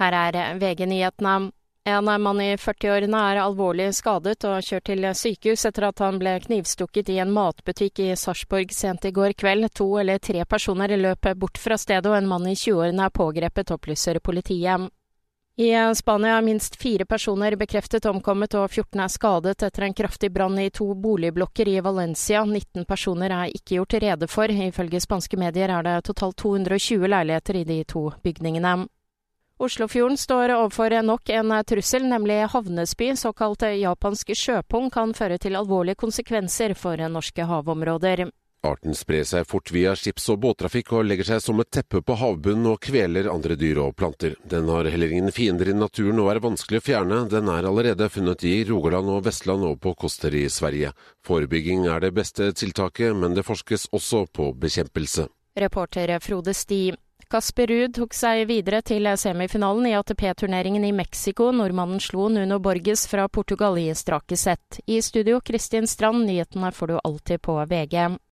Her er VG-nyhetene. En mann i 40-årene er alvorlig skadet og kjørt til sykehus etter at han ble knivstukket i en matbutikk i Sarpsborg sent i går kveld. To eller tre personer løp bort fra stedet, og en mann i 20-årene er pågrepet, opplyser politiet. I Spania er minst fire personer bekreftet omkommet og 14 er skadet etter en kraftig brann i to boligblokker i Valencia. 19 personer er ikke gjort rede for. Ifølge spanske medier er det totalt 220 leiligheter i de to bygningene. Oslofjorden står overfor nok en trussel, nemlig havnespy. Såkalt japansk sjøpung kan føre til alvorlige konsekvenser for norske havområder. Arten sprer seg fort via skips- og båttrafikk og legger seg som et teppe på havbunnen og kveler andre dyr og planter. Den har heller ingen fiender i naturen og er vanskelig å fjerne. Den er allerede funnet i Rogaland og Vestland og på Koster i Sverige. Forebygging er det beste tiltaket, men det forskes også på bekjempelse. Reporter Frode Sti. Kasper Ruud tok seg videre til semifinalen i ATP-turneringen i Mexico. Nordmannen slo Nuno Borges fra Portugal i strake sett. I studio Kristin Strand, nyhetene får du alltid på VG.